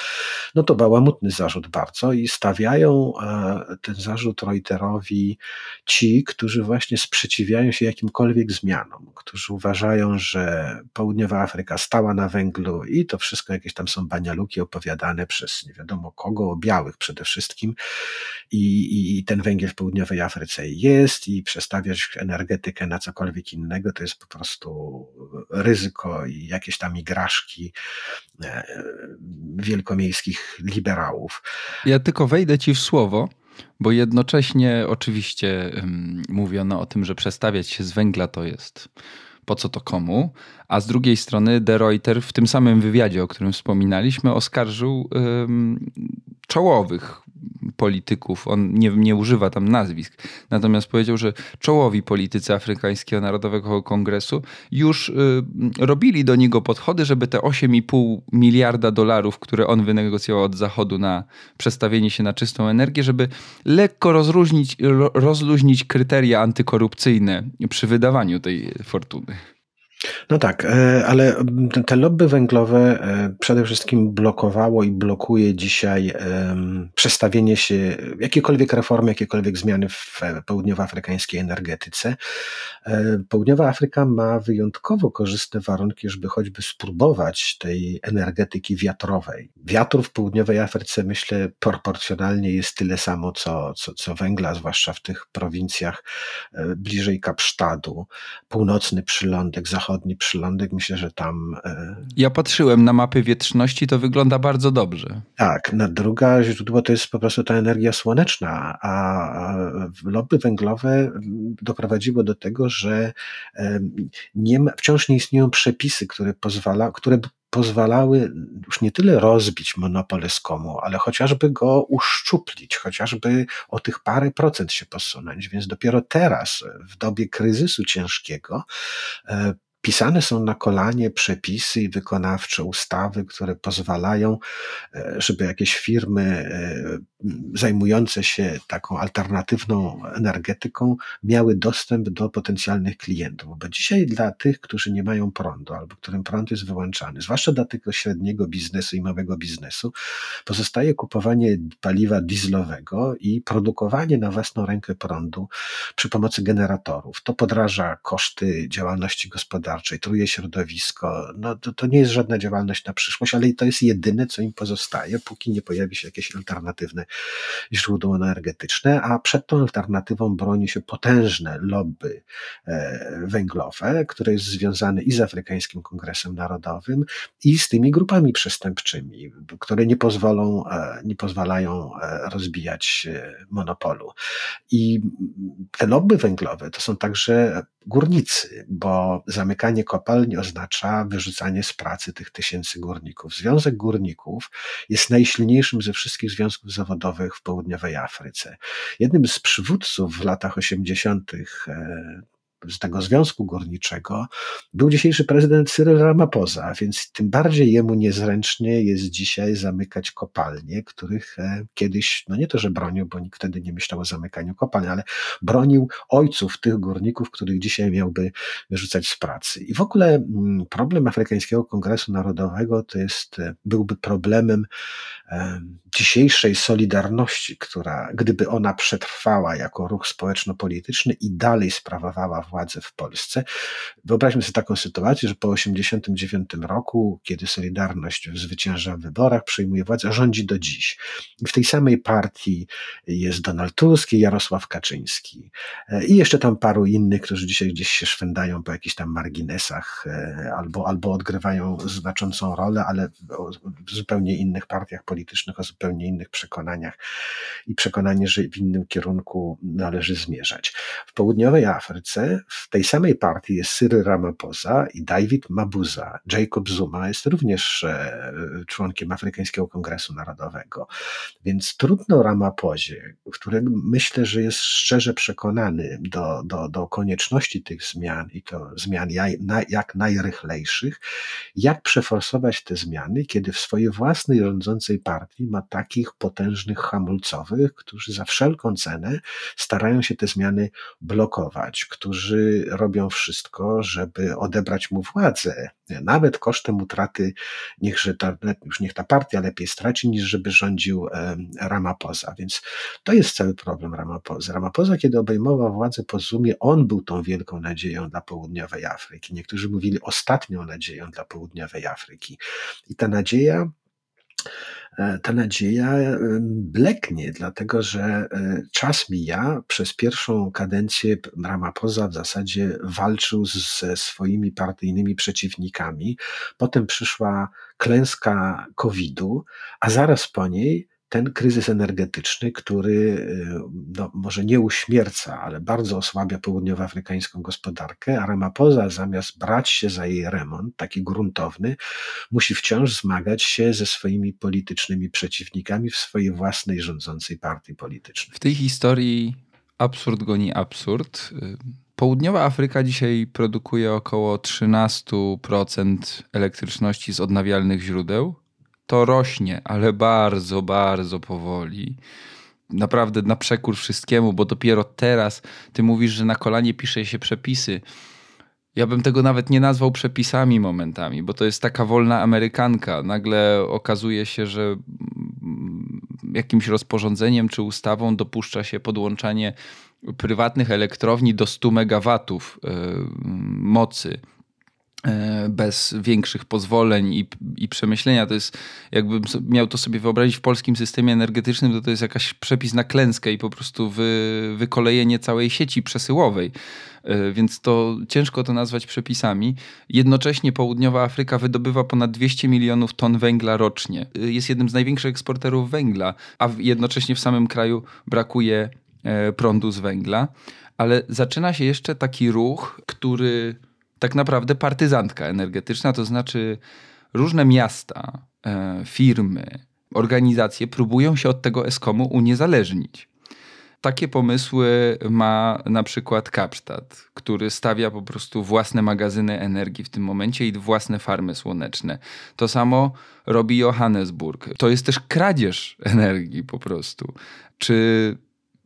No to bałamutny zarzut bardzo i stawiają e, ten zarzut Reuterowi ci, którzy właśnie sprzeciwiają się jakimkolwiek zmianom, którzy uważają, że południowa Afryka stała na węglu i to wszystko jakieś tam są banialuki opowiadane przez nie wiadomo kogo, o białych przede wszystkim. I, I ten węgiel w południowej Afryce jest i przestawiać energetykę na cokolwiek innego to jest po prostu ryzyko i jakieś tam igraszki e, wielkomiejskich liberałów. Ja tylko wejdę ci w słowo. Bo jednocześnie oczywiście um, mówiono o tym, że przestawiać się z węgla to jest po co to komu, a z drugiej strony De Reuter w tym samym wywiadzie, o którym wspominaliśmy, oskarżył um, czołowych polityków, on nie, nie używa tam nazwisk, natomiast powiedział, że czołowi politycy Afrykańskiego Narodowego Kongresu już y, robili do niego podchody, żeby te 8,5 miliarda dolarów, które on wynegocjował od Zachodu na przestawienie się na czystą energię, żeby lekko rozluźnić, rozluźnić kryteria antykorupcyjne przy wydawaniu tej fortuny. No tak, e, ale te lobby węglowe e, przede wszystkim blokowało i blokuje dzisiaj przestawienie się, jakiekolwiek reformy, jakiekolwiek zmiany w południowoafrykańskiej energetyce. E, Południowa Afryka ma wyjątkowo korzystne warunki, żeby choćby spróbować tej energetyki wiatrowej. Wiatrów w południowej Afryce, myślę, proporcjonalnie jest tyle samo, co, co, co węgla, zwłaszcza w tych prowincjach bliżej Kapsztadu, północny przylądek, zachodni zachodni przylądek, myślę, że tam. E, ja patrzyłem na mapy wietrzności, to wygląda bardzo dobrze. Tak, na druga źródło to jest po prostu ta energia słoneczna, a lobby węglowe doprowadziło do tego, że nie ma, wciąż nie istnieją przepisy, które pozwala, które pozwalały już nie tyle rozbić monopol Eskomu, ale chociażby go uszczuplić, chociażby o tych parę procent się posunąć. Więc dopiero teraz, w dobie kryzysu ciężkiego, e, pisane są na kolanie przepisy wykonawcze, ustawy, które pozwalają, e, żeby jakieś firmy e, zajmujące się taką alternatywną energetyką miały dostęp do potencjalnych klientów. Bo dzisiaj dla tych, którzy nie mają prądu albo którym prąd jest wyłączany, zwłaszcza dla tego średniego biznesu i małego biznesu, pozostaje kupowanie paliwa dieslowego i produkowanie na własną rękę prądu przy pomocy generatorów. To podraża koszty działalności gospodarczej gospodarczej, truje środowisko. No, to, to nie jest żadna działalność na przyszłość, ale to jest jedyne, co im pozostaje, póki nie pojawi się jakieś alternatywne źródło energetyczne, a przed tą alternatywą broni się potężne lobby e, węglowe, które jest związane i z Afrykańskim Kongresem Narodowym, i z tymi grupami przestępczymi, które nie pozwolą, e, nie pozwalają e, rozbijać monopolu. I te lobby węglowe to są także górnicy, bo zamykanie kopalni oznacza wyrzucanie z pracy tych tysięcy górników. Związek Górników jest najsilniejszym ze wszystkich związków zawodowych w południowej Afryce. Jednym z przywódców w latach 80. E, z tego Związku Górniczego był dzisiejszy prezydent Cyril Ramaphosa, więc tym bardziej jemu niezręcznie jest dzisiaj zamykać kopalnie, których e, kiedyś, no nie to, że bronił, bo nikt wtedy nie myślał o zamykaniu kopalń, ale bronił ojców tych górników, których dzisiaj miałby wyrzucać z pracy. I w ogóle mm, problem Afrykańskiego Kongresu Narodowego to jest, e, byłby problemem dzisiejszej Solidarności, która, gdyby ona przetrwała jako ruch społeczno-polityczny i dalej sprawowała władzę w Polsce, wyobraźmy sobie taką sytuację, że po 1989 roku, kiedy Solidarność zwycięża w wyborach, przejmuje władzę, rządzi do dziś. I w tej samej partii jest Donald Tusk i Jarosław Kaczyński. E, I jeszcze tam paru innych, którzy dzisiaj gdzieś się szwędają po jakichś tam marginesach e, albo, albo odgrywają znaczącą rolę, ale w zupełnie innych partiach politycznych, o zupełnie innych przekonaniach i przekonanie, że w innym kierunku należy zmierzać. W południowej Afryce w tej samej partii jest Cyril Ramaphosa i David Mabuza. Jacob Zuma jest również e, członkiem Afrykańskiego Kongresu Narodowego. Więc trudno Ramaphosie, który myślę, że jest szczerze przekonany do, do, do konieczności tych zmian i to zmian jak najrychlejszych, jak przeforsować te zmiany, kiedy w swojej własnej rządzącej partii ma takich potężnych hamulcowych, którzy za wszelką cenę starają się te zmiany blokować, którzy robią wszystko, żeby odebrać mu władzę, nawet kosztem utraty, niechże ta, już niech ta partia lepiej straci, niż żeby rządził Ramaphosa. Więc to jest cały problem Ramaphosa. Ramaphosa, kiedy obejmował władzę po on był tą wielką nadzieją dla południowej Afryki. Niektórzy mówili ostatnią nadzieją dla południowej Afryki. I ta nadzieja E, ta nadzieja e, bleknie, dlatego że e, czas mija. Przez pierwszą kadencję Ramaphosa w zasadzie walczył ze swoimi partyjnymi przeciwnikami. Potem przyszła klęska COVID-u, a zaraz po niej ten kryzys energetyczny, który y, no, może nie uśmierca, ale bardzo osłabia południowoafrykańską gospodarkę, a Ramaphosa zamiast brać się za jej remont, taki gruntowny, musi wciąż zmagać się ze swoimi politycznymi przeciwnikami w swojej własnej rządzącej partii politycznej. W tej historii absurd goni absurd. Południowa Afryka dzisiaj produkuje około 13% elektryczności z odnawialnych źródeł to rośnie, ale bardzo, bardzo powoli. Naprawdę na przekór wszystkiemu, bo dopiero teraz ty mówisz, że na kolanie pisze się przepisy. Ja bym tego nawet nie nazwał przepisami momentami, bo to jest taka wolna Amerykanka. Nagle okazuje się, że jakimś rozporządzeniem czy ustawą dopuszcza się podłączanie prywatnych elektrowni do 100 megawatów yy, mocy bez większych pozwoleń i, i przemyślenia. To jest, jakbym miał to sobie wyobrazić w polskim systemie energetycznym, to to jest jakaś przepis na klęskę i po prostu wy, wykolejenie całej sieci przesyłowej. E, więc to ciężko to nazwać przepisami. Jednocześnie południowa Afryka wydobywa ponad 200 milionów ton węgla rocznie. E, jest jednym z największych eksporterów węgla, a jednocześnie w samym kraju brakuje prądu z węgla. Ale zaczyna się jeszcze taki ruch, który tak naprawdę partyzantka energetyczna, to znaczy różne miasta, e, firmy, organizacje próbują się od tego Eskomu uniezależnić. Takie pomysły ma na przykład Kapstadt, który stawia po prostu własne magazyny energii w tym momencie i własne farmy słoneczne. To samo robi Johannesburg. To jest też kradzież <laughs> energii po prostu. Czy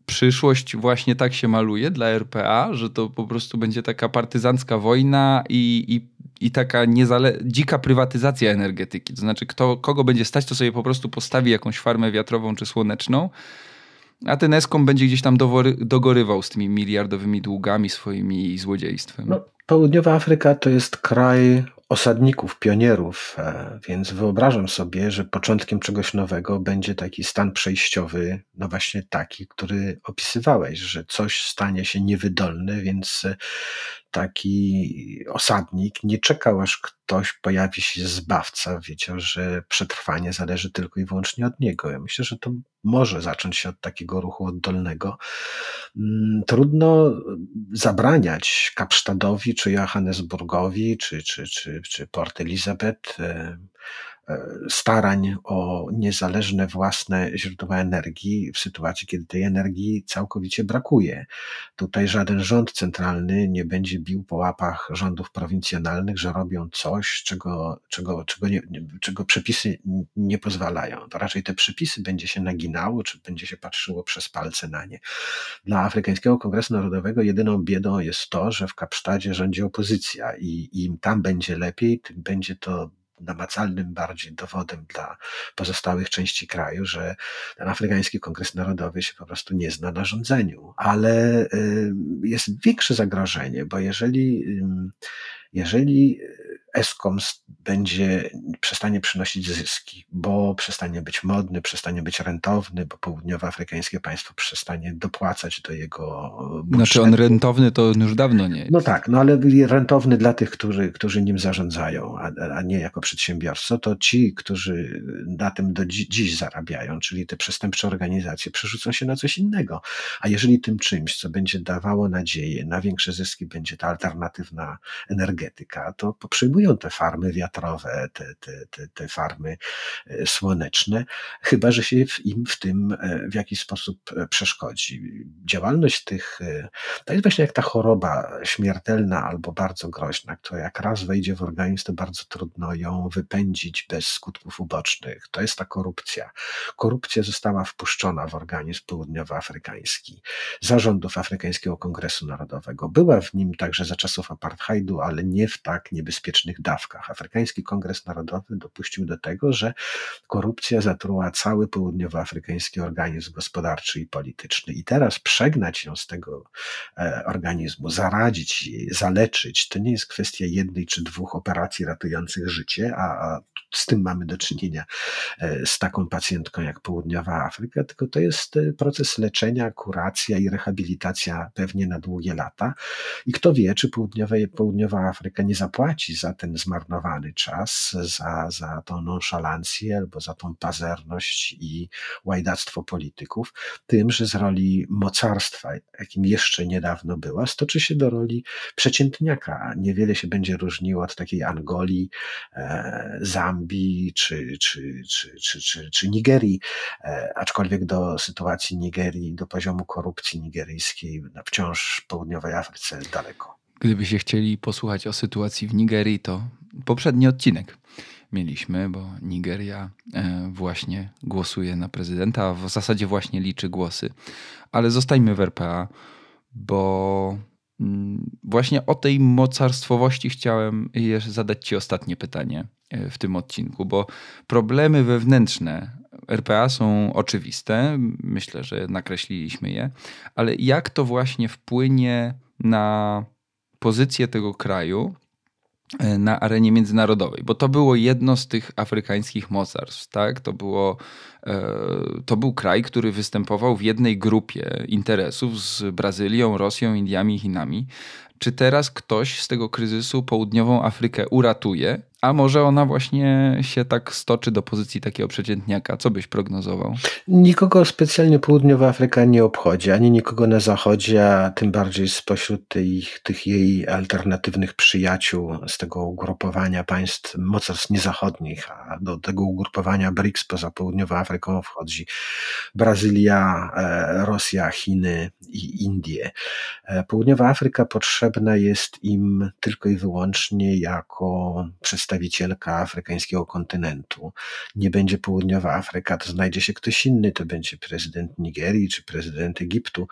przyszłość właśnie tak się maluje dla RPA, że to po prostu będzie taka partyzancka wojna i, i, i taka niezale- dzika prywatyzacja energetyki. To znaczy, kto, kogo będzie stać, to sobie po prostu postawi jakąś farmę wiatrową czy słoneczną, a ten Eskom będzie gdzieś tam dowory, dogorywał z tymi miliardowymi długami swoimi i złodziejstwem. No, Południowa Afryka to jest kraj osadników, pionierów, e, więc wyobrażam sobie, że początkiem czegoś nowego będzie taki stan przejściowy, no właśnie taki, który opisywałeś, że coś stanie się niewydolne, więc taki osadnik nie czekał, aż ktoś pojawi się zbawca, wiedział, że przetrwanie zależy tylko i wyłącznie od niego. Ja myślę, że to może zacząć się od takiego ruchu oddolnego. Mm, trudno zabraniać Kapsztadowi, czy Johannesburgowi, czy, czy, czy, czy Port Elizabeth e, starań o niezależne własne źródła energii w sytuacji, kiedy tej energii całkowicie brakuje. Tutaj żaden rząd centralny nie będzie bił po łapach rządów prowincjonalnych, że robią coś, czego, czego, czego, nie, czego przepisy nie pozwalają. To raczej te przepisy będzie się naginało, czy będzie się patrzyło przez palce na nie. Dla Afrykańskiego Kongresu Narodowego jedyną biedą jest to, że w Kapsztadzie rządzi opozycja i im tam będzie lepiej, tym będzie to namacalnym bardziej dowodem dla pozostałych części kraju, że ten Afrykański Kongres Narodowy się po prostu nie zna na rządzeniu. Ale y, jest większe zagrożenie, bo jeżeli, jeżeli Eskom będzie, przestanie przynosić zyski, bo przestanie być modny, przestanie być rentowny, bo południowoafrykańskie państwo przestanie dopłacać do jego budżetu. Znaczy on rentowny to już dawno nie jest. No tak, no ale rentowny dla tych, którzy, którzy nim zarządzają, a, a nie jako przedsiębiorcy, to ci, którzy na tym do dziś, dziś zarabiają, czyli te przestępcze organizacje, przerzucą się na coś innego. A jeżeli tym czymś, co będzie dawało nadzieję na większe zyski, będzie ta alternatywna energetyka, to te farmy wiatrowe, te, te, te, te farmy e, słoneczne, chyba że się im w tym e, w jakiś sposób e, przeszkodzi. Działalność tych, to jest właśnie jak ta choroba śmiertelna albo bardzo groźna, która jak raz wejdzie w organizm, to bardzo trudno ją wypędzić bez skutków ubocznych. To jest ta korupcja. Korupcja została wpuszczona w organizm południowoafrykański zarządów Afrykańskiego Kongresu Narodowego. Była w nim także za czasów apartheidu, ale nie w tak dawkach. Afrykański Kongres Narodowy dopuścił do tego, że korupcja zatruła cały południowoafrykański organizm gospodarczy i polityczny. I teraz przegnać ją z tego e, organizmu, zaradzić jej, zaleczyć, to nie jest kwestia jednej czy dwóch operacji ratujących życie, a z tym mamy do czynienia e, z taką pacjentką jak Południowa Afryka, tylko to jest e, proces leczenia, kuracja i rehabilitacja pewnie na długie lata. I kto wie, czy Południowa, Południowa Afryka nie zapłaci za ten zmarnowany czas, za, za tą nonszalancję albo za tą pazerność i łajdactwo polityków, tym, że z roli mocarstwa, jakim jeszcze niedawno była, stoczy się do roli przeciętniaka. Niewiele się będzie różniło od takiej Angolii, e, Zambii czy, czy, czy, czy, czy, czy Nigerii, e, aczkolwiek do sytuacji Nigerii, do poziomu korupcji nigeryjskiej wciąż południowej Afryce daleko. Gdybyście chcieli posłuchać o sytuacji w Nigerii, to poprzedni odcinek mieliśmy, bo Nigeria e, właśnie głosuje na prezydenta, a w zasadzie właśnie liczy głosy. Ale zostańmy w RPA, bo mm, właśnie o tej mocarstwowości chciałem zadać Ci ostatnie pytanie e, w tym odcinku, bo problemy wewnętrzne RPA są oczywiste, myślę, że nakreśliliśmy je, ale jak to właśnie wpłynie na pozycję tego kraju e, na arenie międzynarodowej, bo to było jedno z tych afrykańskich mocarstw, tak? To, było, e, to był kraj, który występował w jednej grupie interesów z Brazylią, Rosją, Indiami i Chinami. Czy teraz ktoś z tego kryzysu południową Afrykę uratuje a może ona właśnie się tak stoczy do pozycji takiego przeciętniaka? Co byś prognozował? Nikogo specjalnie południowa Afryka nie obchodzi, ani nikogo na zachodzie, a tym bardziej spośród tych, tych jej alternatywnych przyjaciół z tego ugrupowania państw mocarstw niezachodnich, a do tego ugrupowania BRICS poza południową Afryką wchodzi Brazylia, e, Rosja, Chiny i Indie. E, południowa Afryka potrzebna jest im tylko i wyłącznie jako przez przedstawicielka afrykańskiego kontynentu. Nie będzie południowa Afryka, to znajdzie się ktoś inny, to będzie prezydent Nigerii czy prezydent Egiptu.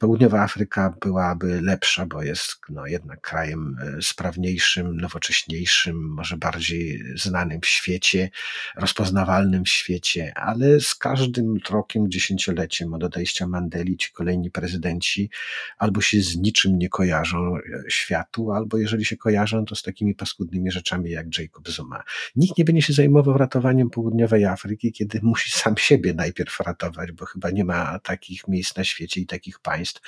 Południowa Afryka byłaby lepsza, bo jest no, jednak krajem e, sprawniejszym, nowocześniejszym, może bardziej znanym w świecie, rozpoznawalnym w świecie, ale z każdym rokiem, dziesięcioleciem od odejścia Mandeli ci kolejni prezydenci albo się z niczym nie kojarzą e, światu, albo jeżeli się kojarzą, to z takimi paskudnymi rzeczami, rzeczami jak Jacob Zuma. Nikt nie będzie się zajmował ratowaniem południowej Afryki, kiedy musi sam siebie najpierw ratować, bo chyba nie ma takich miejsc na świecie i takich państw,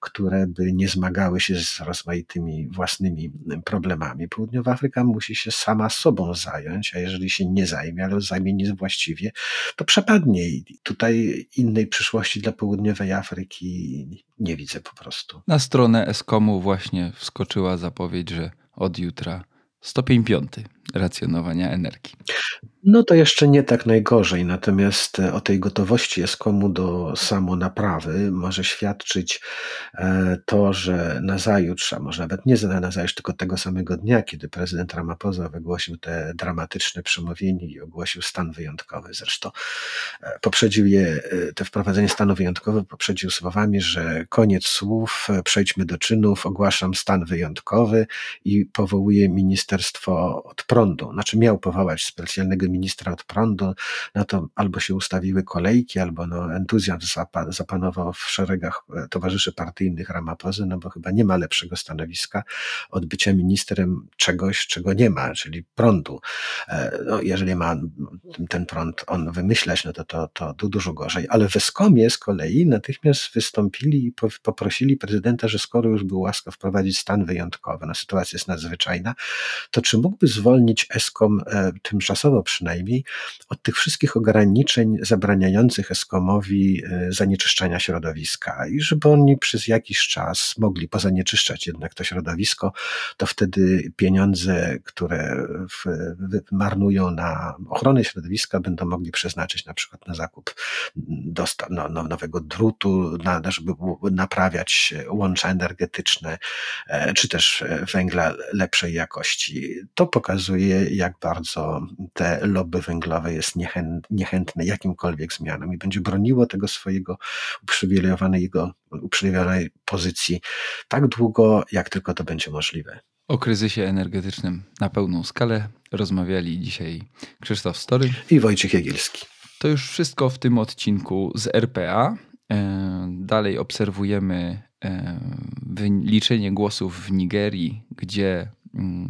które by nie zmagały się z rozmaitymi własnymi problemami. Południowa Afryka musi się sama sobą zająć, a jeżeli się nie zajmie, ale zajmie niewłaściwie, to przepadnie i tutaj innej przyszłości dla południowej Afryki nie widzę po prostu. Na stronę Eskomu właśnie wskoczyła zapowiedź, że od jutra Stopień piąty. Racjonowania energii. No to jeszcze nie tak najgorzej, natomiast e, o tej gotowości Eskomu do samonaprawy może świadczyć e, to, że nazajutrz, a może nawet nie nazajutrz, tylko tego samego dnia, kiedy prezydent Ramaphosa wygłosił te dramatyczne przemówienie i ogłosił stan wyjątkowy. Zresztą e, poprzedził je, te wprowadzenie stanu wyjątkowego poprzedził słowami, że koniec słów, przejdźmy do czynów, ogłaszam stan wyjątkowy i powołuje Ministerstwo od Prądu. Znaczy miał powołać specjalnego ministra od prądu, na to albo się ustawiły kolejki, albo no, entuzjazm zapanował w szeregach e, towarzyszy partyjnych Ramapozy, no bo chyba nie ma lepszego stanowiska od bycia ministrem czegoś, czego nie ma, czyli prądu. E, no, jeżeli ma ten prąd on wymyślać, no to, to, to dużo gorzej. Ale w Eskomie z kolei natychmiast wystąpili i poprosili prezydenta, że skoro już był łaskaw wprowadzić stan wyjątkowy, no sytuacja jest nadzwyczajna, to czy mógłby zwolnić Eskom e, tymczasowo przynajmniej, od tych wszystkich ograniczeń zabraniających Eskomowi e, zanieczyszczania środowiska i żeby oni przez jakiś czas mogli pozanieczyszczać jednak to środowisko, to wtedy pieniądze, które w, marnują na ochronę środowiska, będą mogli przeznaczyć na przykład na zakup dostaw, no, no, nowego drutu, na, żeby naprawiać łącza energetyczne, e, czy też węgla lepszej jakości. To pokazuje, jak bardzo te lobby węglowe jest niechętne jakimkolwiek zmianom i będzie broniło tego swojego uprzywilejowanego, uprzywilejowanej pozycji tak długo, jak tylko to będzie możliwe. O kryzysie energetycznym na pełną skalę rozmawiali dzisiaj Krzysztof Story i Wojciech Jagielski. To już wszystko w tym odcinku z RPA. E, dalej obserwujemy e, liczenie głosów w Nigerii, gdzie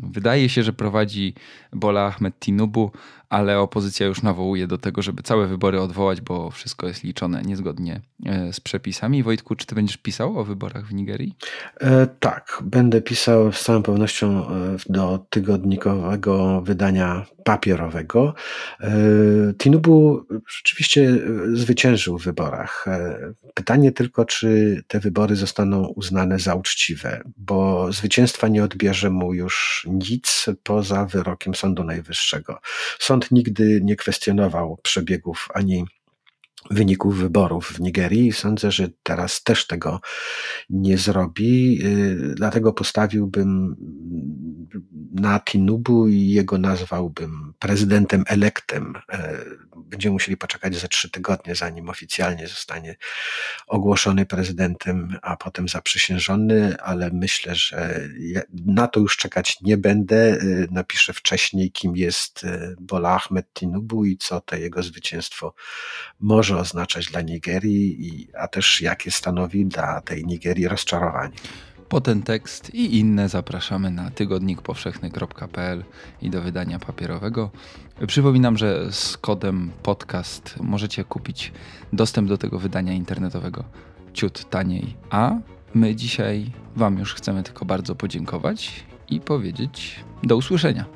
wydaje się, że prowadzi Bola Ahmed Tinubu, ale opozycja już nawołuje do tego, żeby całe wybory odwołać, bo wszystko jest liczone niezgodnie e, z przepisami. Wojtku, czy ty będziesz pisał o wyborach w Nigerii? E, tak, będę pisał z całą pewnością e, do tygodnikowego wydania papierowego. E, Tinubu rzeczywiście zwyciężył w wyborach. Pytanie tylko, czy te wybory zostaną uznane za uczciwe, bo zwycięstwa nie odbierze mu już nic poza wyrokiem Sądu Najwyższego. Sąd Sąd nigdy nie kwestionował przebiegów ani wyników wyborów w Nigerii. Sądzę, że teraz też tego nie zrobi. Y, dlatego postawiłbym na Tinubu i jego nazwałbym prezydentem elektem. E, będziemy musieli poczekać za trzy tygodnie, zanim oficjalnie zostanie ogłoszony prezydentem, a potem zaprzysiężony, ale myślę, że na to już czekać nie będę. Y, napiszę wcześniej, kim jest y, Bola Ahmed Tinubu i co to jego zwycięstwo oznaczać dla Nigerii, a też jakie stanowi dla tej Nigerii rozczarowanie. Po ten tekst i inne zapraszamy na tygodnikpowszechny.pl i do wydania papierowego. Przypominam, że z kodem podcast możecie kupić dostęp do tego wydania internetowego ciut taniej. A my dzisiaj Wam już chcemy tylko bardzo podziękować i powiedzieć do usłyszenia.